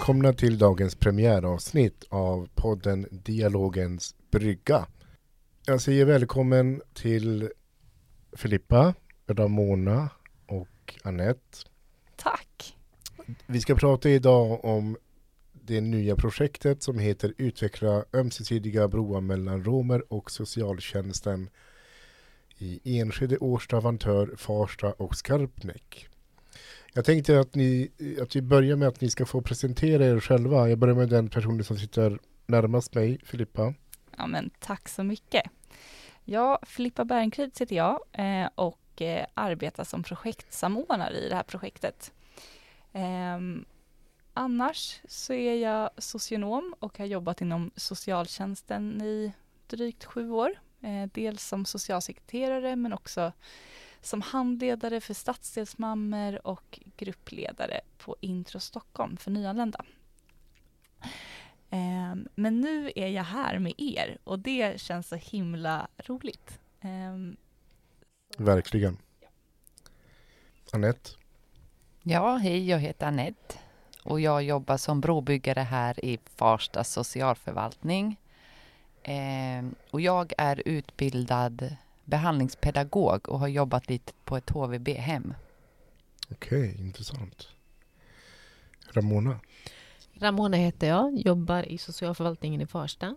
Välkomna till dagens premiäravsnitt av podden Dialogens brygga. Jag säger välkommen till Filippa, Ramona och Annette. Tack! Vi ska prata idag om det nya projektet som heter Utveckla ömsesidiga broar mellan romer och socialtjänsten i Enskede, Årsta, Vantör, Farsta och Skarpnäck. Jag tänkte att, ni, att vi börjar med att ni ska få presentera er själva. Jag börjar med den personen som sitter närmast mig, Filippa. Ja, men tack så mycket. Ja, Filippa Bernkrid heter jag eh, och eh, arbetar som projektsamordnare i det här projektet. Ehm, annars så är jag socionom och har jobbat inom socialtjänsten i drygt sju år. Eh, dels som socialsekreterare men också som handledare för stadsdelsmammor och gruppledare på Intro Stockholm för nyanlända. Um, men nu är jag här med er och det känns så himla roligt. Um, Verkligen. Annette? Ja, hej, jag heter Annette och jag jobbar som brobyggare här i Farsta socialförvaltning. Eh, och jag är utbildad behandlingspedagog och har jobbat lite på ett HVB-hem. Okej, okay, intressant. Ramona? Ramona heter jag, jobbar i socialförvaltningen i Farsta.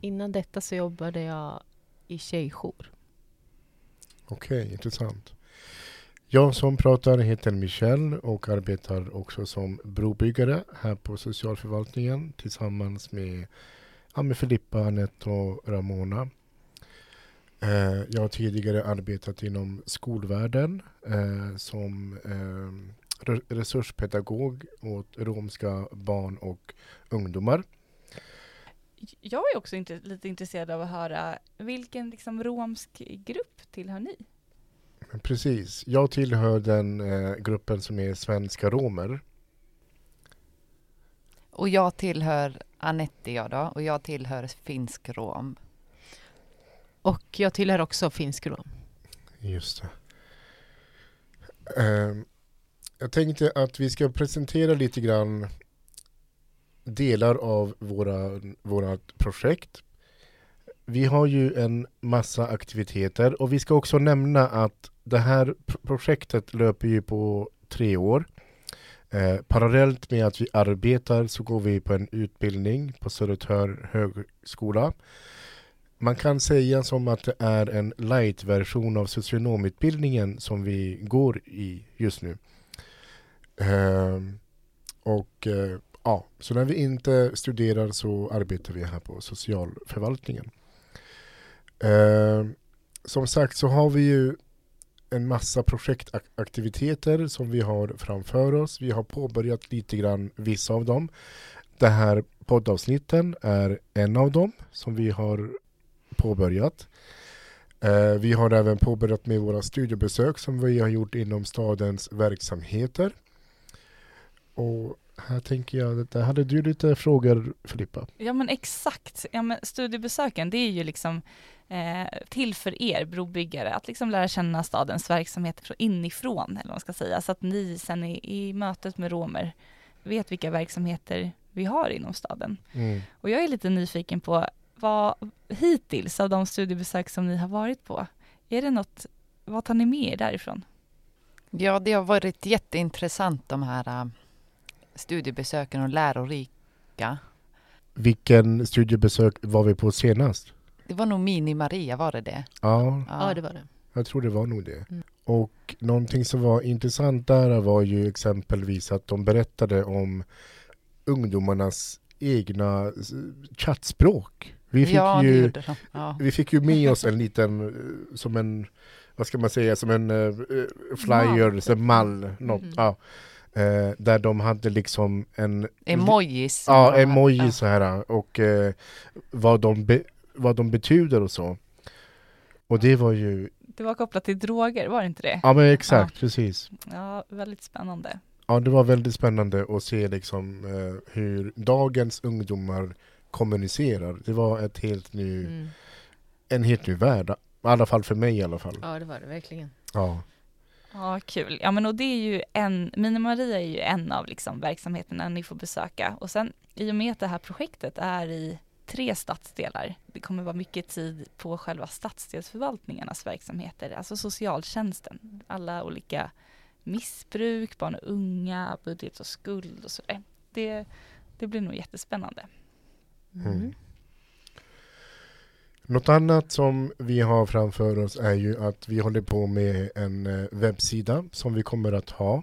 Innan detta så jobbade jag i tjejjour. Okej, okay, intressant. Jag som pratar heter Michelle och arbetar också som brobyggare här på socialförvaltningen tillsammans med, med Filippa, Anette och Ramona. Eh, jag har tidigare arbetat inom skolvärlden eh, som eh, resurspedagog åt romska barn och ungdomar. Jag är också lite intresserad av att höra vilken liksom romsk grupp tillhör ni? Precis. Jag tillhör den gruppen som är svenska romer. Och jag tillhör Anette jag då, och jag tillhör finsk rom. Och jag tillhör också finsk rom. Just det. Ehm, jag tänkte att vi ska presentera lite grann delar av våra, vårat projekt. Vi har ju en massa aktiviteter och vi ska också nämna att det här projektet löper ju på tre år. Eh, parallellt med att vi arbetar så går vi på en utbildning på Södertörn högskola man kan säga som att det är en light-version av socionomutbildningen som vi går i just nu. Ehm, och uh, ja, så när vi inte studerar så arbetar vi här på socialförvaltningen. Ehm, som sagt så har vi ju en massa projektaktiviteter som vi har framför oss. Vi har påbörjat lite grann vissa av dem. Det här poddavsnitten är en av dem som vi har påbörjat. Eh, vi har även påbörjat med våra studiebesök som vi har gjort inom stadens verksamheter. Och här tänker jag, där hade du lite frågor Filippa? Ja men exakt, ja, men studiebesöken det är ju liksom eh, till för er brobyggare att liksom lära känna stadens verksamheter inifrån eller vad man ska säga så att ni sen i, i mötet med romer vet vilka verksamheter vi har inom staden. Mm. Och jag är lite nyfiken på vad hittills av de studiebesök som ni har varit på, är det något, vad tar ni med er därifrån? Ja, det har varit jätteintressant de här uh, studiebesöken och lärorika. Vilken studiebesök var vi på senast? Det var nog Mini Maria, var det det? Ja, ja det var det. Jag tror det var nog det. Mm. Och någonting som var intressant där var ju exempelvis att de berättade om ungdomarnas egna chattspråk. Vi fick, ja, ju, ja. vi fick ju med oss en liten, eh, som en, vad ska man säga, som en uh, flyer, mall, så mall något, mm. ja. Uh, där de hade liksom en... Emojis. Ja, emojis så här och uh, vad, de be, vad de betyder och så. Och det var ju... Det var kopplat till droger, var det inte det? Ja men exakt, ja. precis. Ja, väldigt spännande. Ja, det var väldigt spännande att se liksom hur dagens ungdomar kommunicerar. Det var ett helt ny, mm. en helt ny värld. I alla fall för mig i alla fall. Ja, det var det verkligen. Ja. Ja, kul. Ja, men och det är ju en, Mina Maria är ju en av liksom verksamheterna ni får besöka. Och sen i och med att det här projektet är i tre stadsdelar, det kommer vara mycket tid på själva stadsdelsförvaltningarnas verksamheter, alltså socialtjänsten, alla olika missbruk, barn och unga, budget och skuld och sådär. Det, det blir nog jättespännande. Mm. Något annat som vi har framför oss är ju att vi håller på med en eh, webbsida som vi kommer att ha.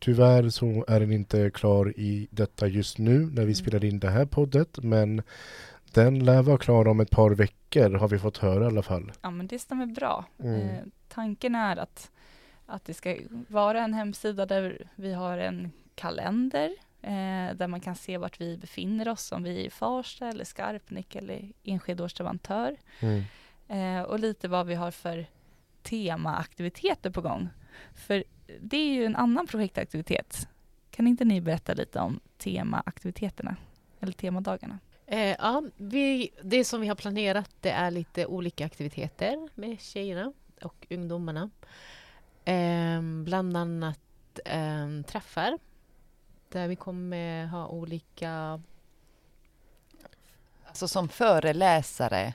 Tyvärr så är den inte klar i detta just nu när vi Mm. spelar in det här poddet men den lär vara klar om ett par veckor har vi fått höra i alla fall. Ja, men det stämmer bra. Mm. Eh, tanken är att, att det ska vara en hemsida där vi har en kalender eh, där man kan se vart vi befinner oss, om vi är i Farsta eller Skarpnäck eller Enskede Årstavantör. Mm. Eh, och lite vad vi har för temaaktiviteter på gång. För det är ju en annan projektaktivitet. Kan inte ni berätta lite om temaaktiviteterna eller temadagarna? Eh, ja, vi, det som vi har planerat det är lite olika aktiviteter med tjejerna och ungdomarna. Eh, bland annat eh, träffar där vi kommer ha olika... Alltså som föreläsare.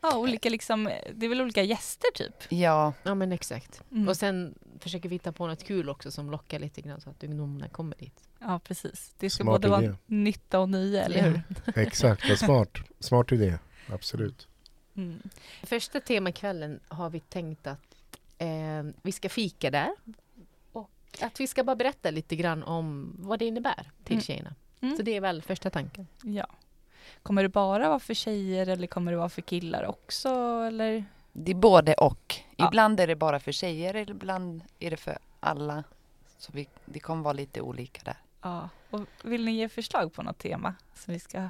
Ja, olika liksom, det är väl olika gäster typ? Ja, Ja, men exakt. Mm. Och sen försöker vi hitta på något kul också som lockar lite grann så att ungdomarna kommer dit. Ja, precis. Det ska Smart både vara idé. nytta och nya, eller Ja. hur? Exakt, vad smart. Smart idé, absolut. Mm. Första temakvällen har vi tänkt att eh, vi ska fika där. Att vi ska bara berätta lite grann om vad det innebär till Mm. tjejerna. Mm. Så det är väl första tanken. Ja. Kommer det bara vara för tjejer eller kommer det vara för killar också? Eller? det är både och. Ja. Ibland är det bara för tjejer, ibland är det för alla. Så vi, det kommer vara lite olika där. Ja. Och vill ni ge förslag på något tema som vi ska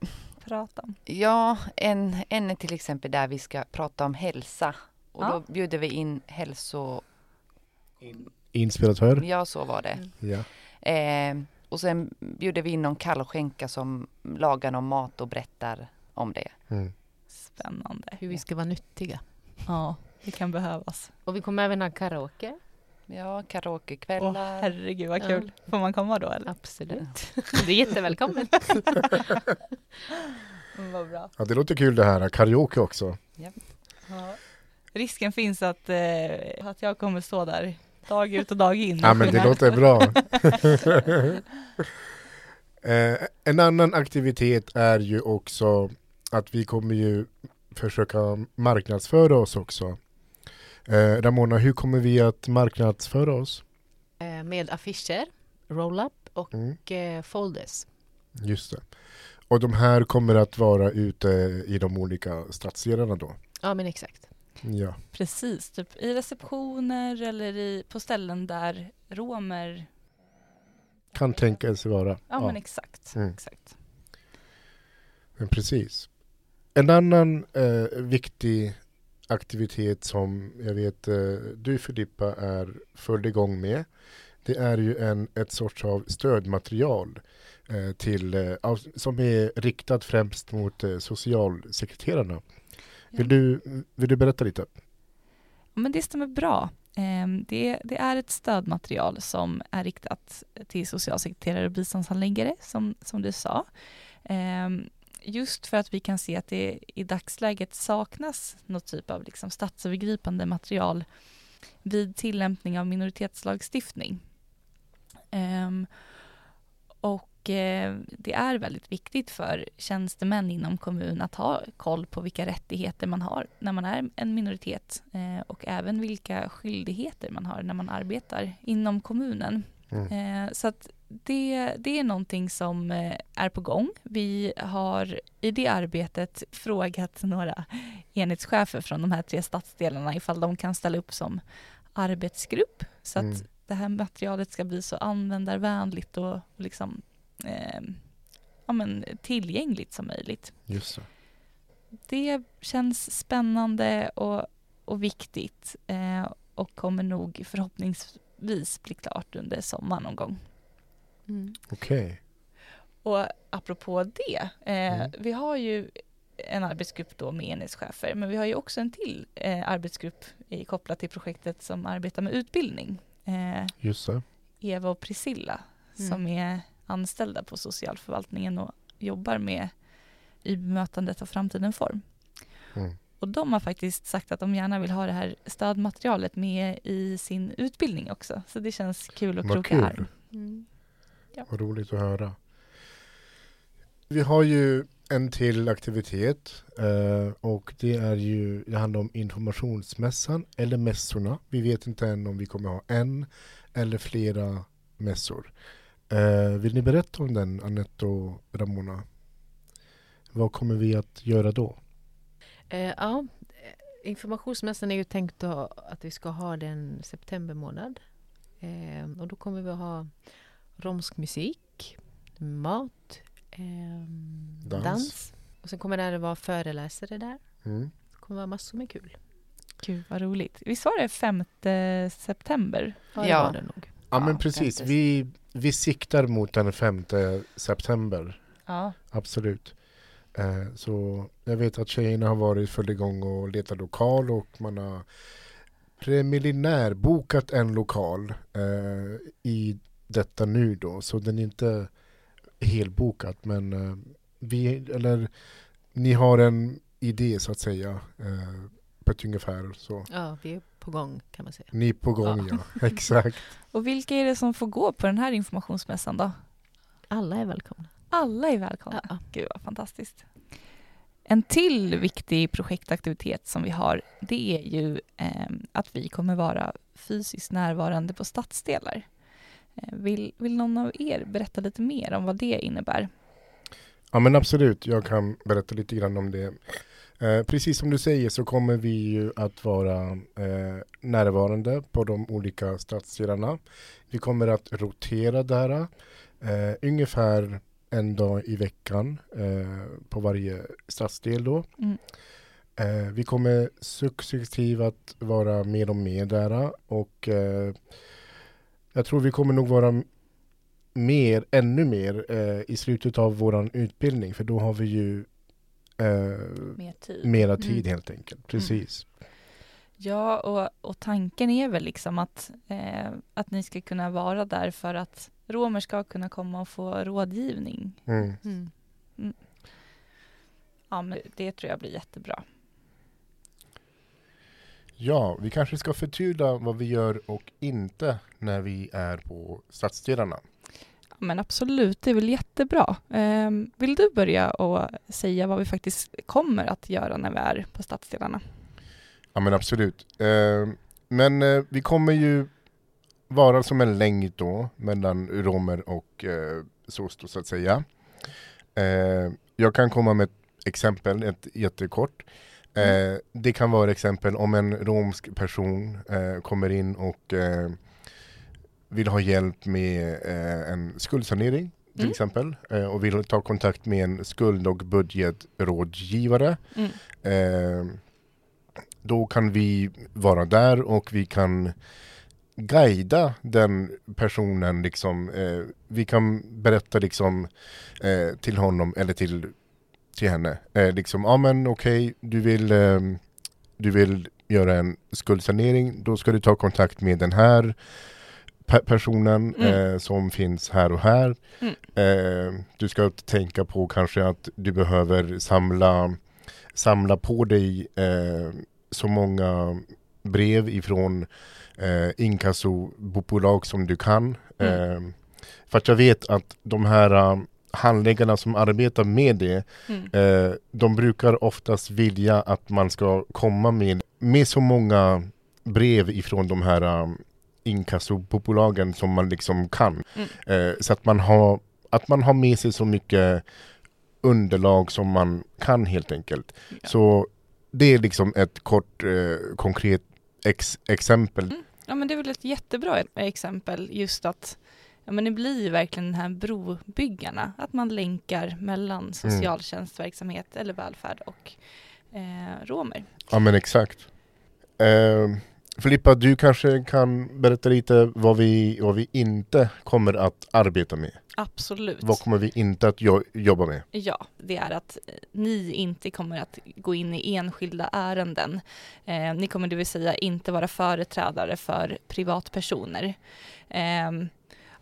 prata om? Ja, en, en är till exempel där vi ska prata om hälsa. Och Ja. då bjuder vi in hälso... Inspiratör? Ja, så var det. Ja. Eh, och sen bjuder vi in någon kallskänka som lagar någon mat och berättar om det. Mm. Spännande. Hur vi ska vara nyttiga. Ja, det kan behövas. Och vi kommer även ha karaoke. Ja, Åh karaokekvällar. herregud vad Ja. kul. Får man komma då eller? Absolut. Du är jättevälkommen. Mm, vad bra. ja, det låter kul det här. Karaoke också. Ja. Risken finns att, eh, att jag kommer stå där dag ut och dag in. Ja, men det låter bra. eh, en annan aktivitet är ju också att vi kommer ju försöka marknadsföra oss också. Eh, Ramona, hur kommer vi att marknadsföra oss? Eh, Med affischer, roll-up och Mm, eh, folders. just det. Och de här kommer att vara ute i de olika stadsdelarna då? Ja, men exakt. Ja, Precis, typ i receptioner eller i, på ställen där romer... kan tänka sig vara. Ja, men exakt. Mm. exakt. Men precis. En annan eh, viktig aktivitet som jag vet eh, du Filippa är full igång med. Det är ju en, ett sorts av stödmaterial eh, till, eh, som är riktat främst mot eh, socialsekreterarna. Vill, du, vill du berätta lite? Men det stämmer bra. Ehm, det, det är ett stödmaterial som är riktat till socialsekreterare och biståndshandläggare som, som du sa. Ehm, just för att vi kan se att det i dagsläget saknas något typ av liksom statsövergripande material vid tillämpning av minoritetslagstiftning. Ehm, och eh, det är väldigt viktigt för tjänstemän inom kommun att ha koll på vilka rättigheter man har när man är en minoritet eh, och även vilka skyldigheter man har när man arbetar inom kommunen. Mm. Eh, Så att det, det är någonting som är på gång. Vi har i det arbetet frågat några enhetschefer från de här tre stadsdelarna ifall de kan ställa upp som arbetsgrupp så att Mm. det här materialet ska bli så användarvänligt och liksom, eh, ja, men tillgängligt som möjligt. Just det. Det känns spännande och, och viktigt eh, och kommer nog förhoppningsvis bli klart under sommaren någon gång. Mm. Okej. Och apropå det, eh, Mm. vi har ju en arbetsgrupp då med enhetschefer, men vi har ju också en till eh, arbetsgrupp i, kopplat till projektet som arbetar med utbildning. Eh, Just det. Eva och Priscilla Mm. som är anställda på socialförvaltningen och jobbar med i bemötandet av framtiden form. Mm. Och de har faktiskt sagt att de gärna vill ha det här stödmaterialet med i sin utbildning också. Så det känns kul att kroka kul. arm. Mm. Vad roligt att höra. Vi har ju en till aktivitet eh, och det är ju, det handlar om informationsmässan eller mässorna. Vi vet inte än om vi kommer ha en eller flera mässor. Eh, vill ni berätta om den, Anette och Ramona? Vad kommer vi att göra då? Eh, ja, eh, informationsmässan är ju tänkt att vi ska ha den september månad. Eh, och då kommer vi att ha romsk musik, mat, ehm, Dans. dans. Och sen kommer det att vara föreläsare där. Mm. Det kommer vara massor med kul. Gud vad roligt. Visst var det 5 september? Ja, det Ja. var det nog. Ja, Ja, men precis, vi, vi siktar mot den 5 september. Ja. Absolut. Eh, så jag vet att tjejerna har varit full igång och letat lokal och man har preliminär bokat en lokal eh, i detta nu då. Så den är inte helbokat men eh, vi, eller ni har en idé så att säga eh, på ett ungefär så. Ja, vi är på gång kan man säga. Ni på gång ja, exakt. Och vilka är det som får gå på den här informationsmässan då? Alla är välkomna. Alla är välkomna. Ja. Gud vad fantastiskt. En till viktig projektaktivitet som vi har, det är ju eh, att vi kommer vara fysiskt närvarande på stadsdelar. Eh, vill, vill någon av er berätta lite mer om vad det innebär? Ja men absolut, jag kan berätta lite grann om det. Eh, precis som du säger så kommer vi ju att vara eh, närvarande på de olika stadsdelarna. Vi kommer att rotera där eh, ungefär en dag i veckan eh, på varje stadsdel då. Mm. Eh, vi kommer successivt att vara mer och mer där och jag tror vi kommer nog vara mer, ännu mer i slutet av våran utbildning för då har vi ju Mer tid. mera tid Mm. helt enkelt. Precis. Ja, och, och tanken är väl liksom att, eh, att ni ska kunna vara där för att romer ska kunna komma och få rådgivning. Mm. Mm. Ja, men det tror jag blir jättebra. Ja, vi kanske ska förtydliga vad vi gör och inte när vi är på stadsdelarna. Men absolut, det är väl jättebra. Ehm, vill du börja och säga vad vi faktiskt kommer att göra när vi är på stadsdelarna? Ja men absolut. Eh, men eh, vi kommer ju vara som en länk då mellan romer och eh, SOS då, så att säga. Eh, jag kan komma med ett exempel, ett jättekort. Eh, det kan vara exempel om en romsk person kommer in och vill ha hjälp med eh, en skuldsanering till Mm. exempel eh, och vill ta kontakt med en skuld och budgetrådgivare. Mm. Eh, då kan vi vara där och vi kan guida den personen liksom. Vi kan berätta liksom till honom eller till, till henne. Liksom, ja men okej, du vill ehm, du vill göra en skuldsanering, då ska du ta kontakt med den här pe- personen Mm. eh, som finns här och här. Mm. Eh, du ska tänka på kanske att du behöver samla, samla på dig eh, så många brev ifrån eh, inkassobolag som du kan. Mm. Eh, för att jag vet att de här eh, handläggarna som arbetar med det Mm. Eh, de brukar oftast vilja att man ska komma med, med så många brev ifrån de här inkassobolagen som man liksom kan. Mm. Eh, så att man, har, att man har med sig så mycket underlag som man kan helt enkelt. Ja. Så det är liksom ett kort eh, konkret ex exempel. Mm. Ja, men det är väl ett jättebra exempel just att ja, men det blir ju verkligen den här brobyggarna, att man länkar mellan socialtjänstverksamhet eller välfärd och eh, romer. Ja men exakt. Eh, Filippa, du kanske kan berätta lite vad vi, vad vi inte kommer att arbeta med? Absolut. Vad kommer vi inte att jo- jobba med? Ja, det är att eh, ni inte kommer att gå in i enskilda ärenden. Eh, ni kommer det vill säga inte vara företrädare för privatpersoner. Eh,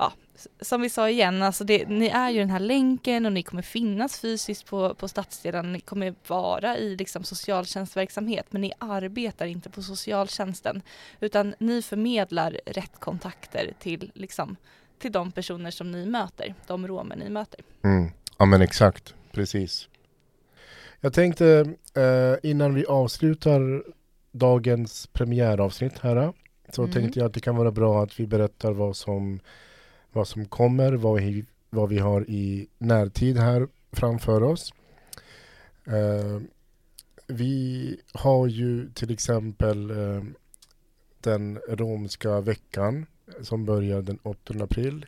ja, som vi sa igen, alltså det, ni är ju den här länken och ni kommer finnas fysiskt på, på stadsdelen. Ni kommer vara i liksom socialtjänstverksamhet, men ni arbetar inte på socialtjänsten, utan ni förmedlar rätt kontakter till liksom till de personer som ni möter, de romer ni möter. Mm. Ja men exakt, precis. Jag tänkte eh, innan vi avslutar dagens premiäravsnitt här så Mm. tänkte jag att det kan vara bra att vi berättar vad som, vad som kommer, vad vi, vad vi har i närtid här framför oss. Eh, vi har ju till exempel eh, den romska veckan som börjar den 8 april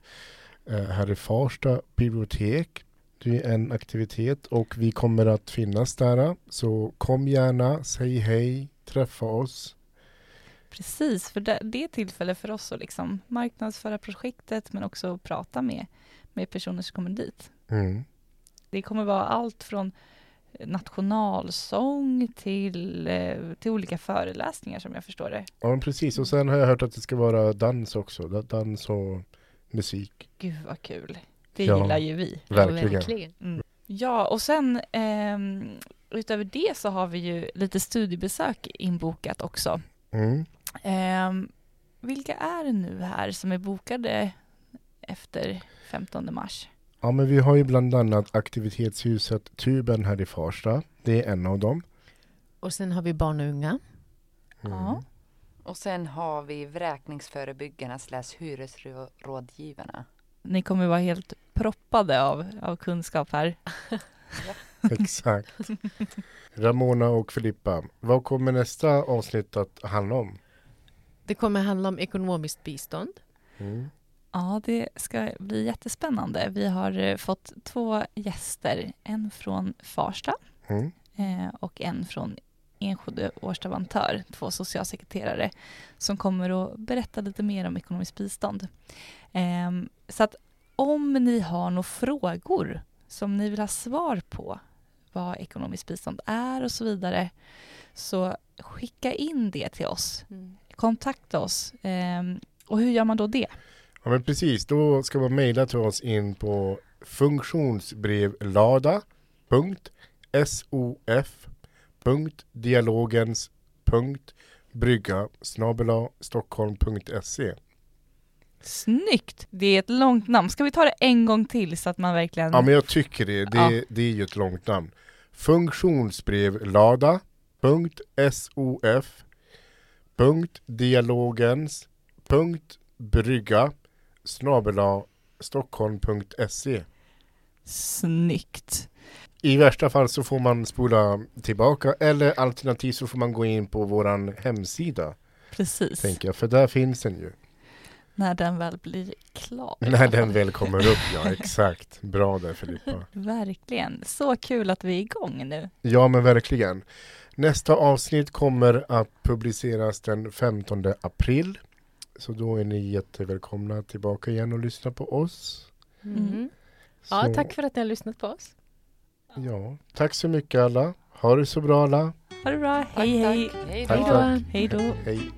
eh, här i Farsta bibliotek. Det är en aktivitet och vi kommer att finnas där. Så kom gärna, säg hej, träffa oss. Precis, för det, det är tillfälle för oss att liksom marknadsföra projektet men också prata med, med personer som kommer dit. Mm. Det kommer vara allt från nationalsång till, eh, till olika föreläsningar som jag förstår det. Ja precis och sen har jag hört att det ska vara dans också. Da- Dans och musik. Gud vad kul. Det Ja. gillar ju vi. Verkligen. Mm. Ja, och sen ehm, utöver det så har vi ju lite studiebesök inbokat också. Mm. Ehm, vilka är det nu här som är bokade efter 15 mars? Ja men vi har ju bland annat aktivitetshuset Tuben här i Farsta. Det är en av dem. Och sen har vi barn och unga. Mm. Ja. Och sen har vi vräkningsförebyggarna slash hyresrådgivarna. Ni kommer vara helt proppade av, av kunskap här. Exakt. Ramona och Filippa, vad kommer nästa avsnitt att handla om? Det kommer handla om ekonomiskt bistånd. Mm. Ja, det ska bli jättespännande. Vi har eh, fått två gäster, en från Farsta Mm. eh, och en från Enskede Årsta Vantör, två socialsekreterare som kommer att berätta lite mer om ekonomiskt bistånd. Ehm, så att om ni har några frågor som ni vill ha svar på vad ekonomiskt bistånd är och så vidare så skicka in det till oss. Kontakta oss. Ehm, och hur gör man då det? Ja men precis, då ska man mejla till oss in på funktionsbrevlada.sof.dialogens.brygga snabel-a stockholm.se Snyggt! Det är ett långt namn. Ska vi ta det en gång till så att man verkligen... Ja men jag tycker det, det, Ja. det är ju ett långt namn. Funktionsbrevlada.sof.dialogens.brygga snabel-a stockholm.se Snyggt! I värsta fall så får man spola tillbaka eller alternativt så får man gå in på våran hemsida Precis. tänker jag, för där finns den ju. När den väl blir klar. När den väl kommer upp, ja exakt. Bra där Filippa. Verkligen. Så kul att vi är igång nu. Ja men verkligen. Nästa avsnitt kommer att publiceras den 15 april. Så då är ni jättevälkomna tillbaka igen och lyssna på oss. Mm. Ja, tack för att ni har lyssnat på oss. Ja, tack så mycket alla. Ha det så bra alla. Ha det bra. Hej hej. Hej Tack, då. tack. Hej då. Hej.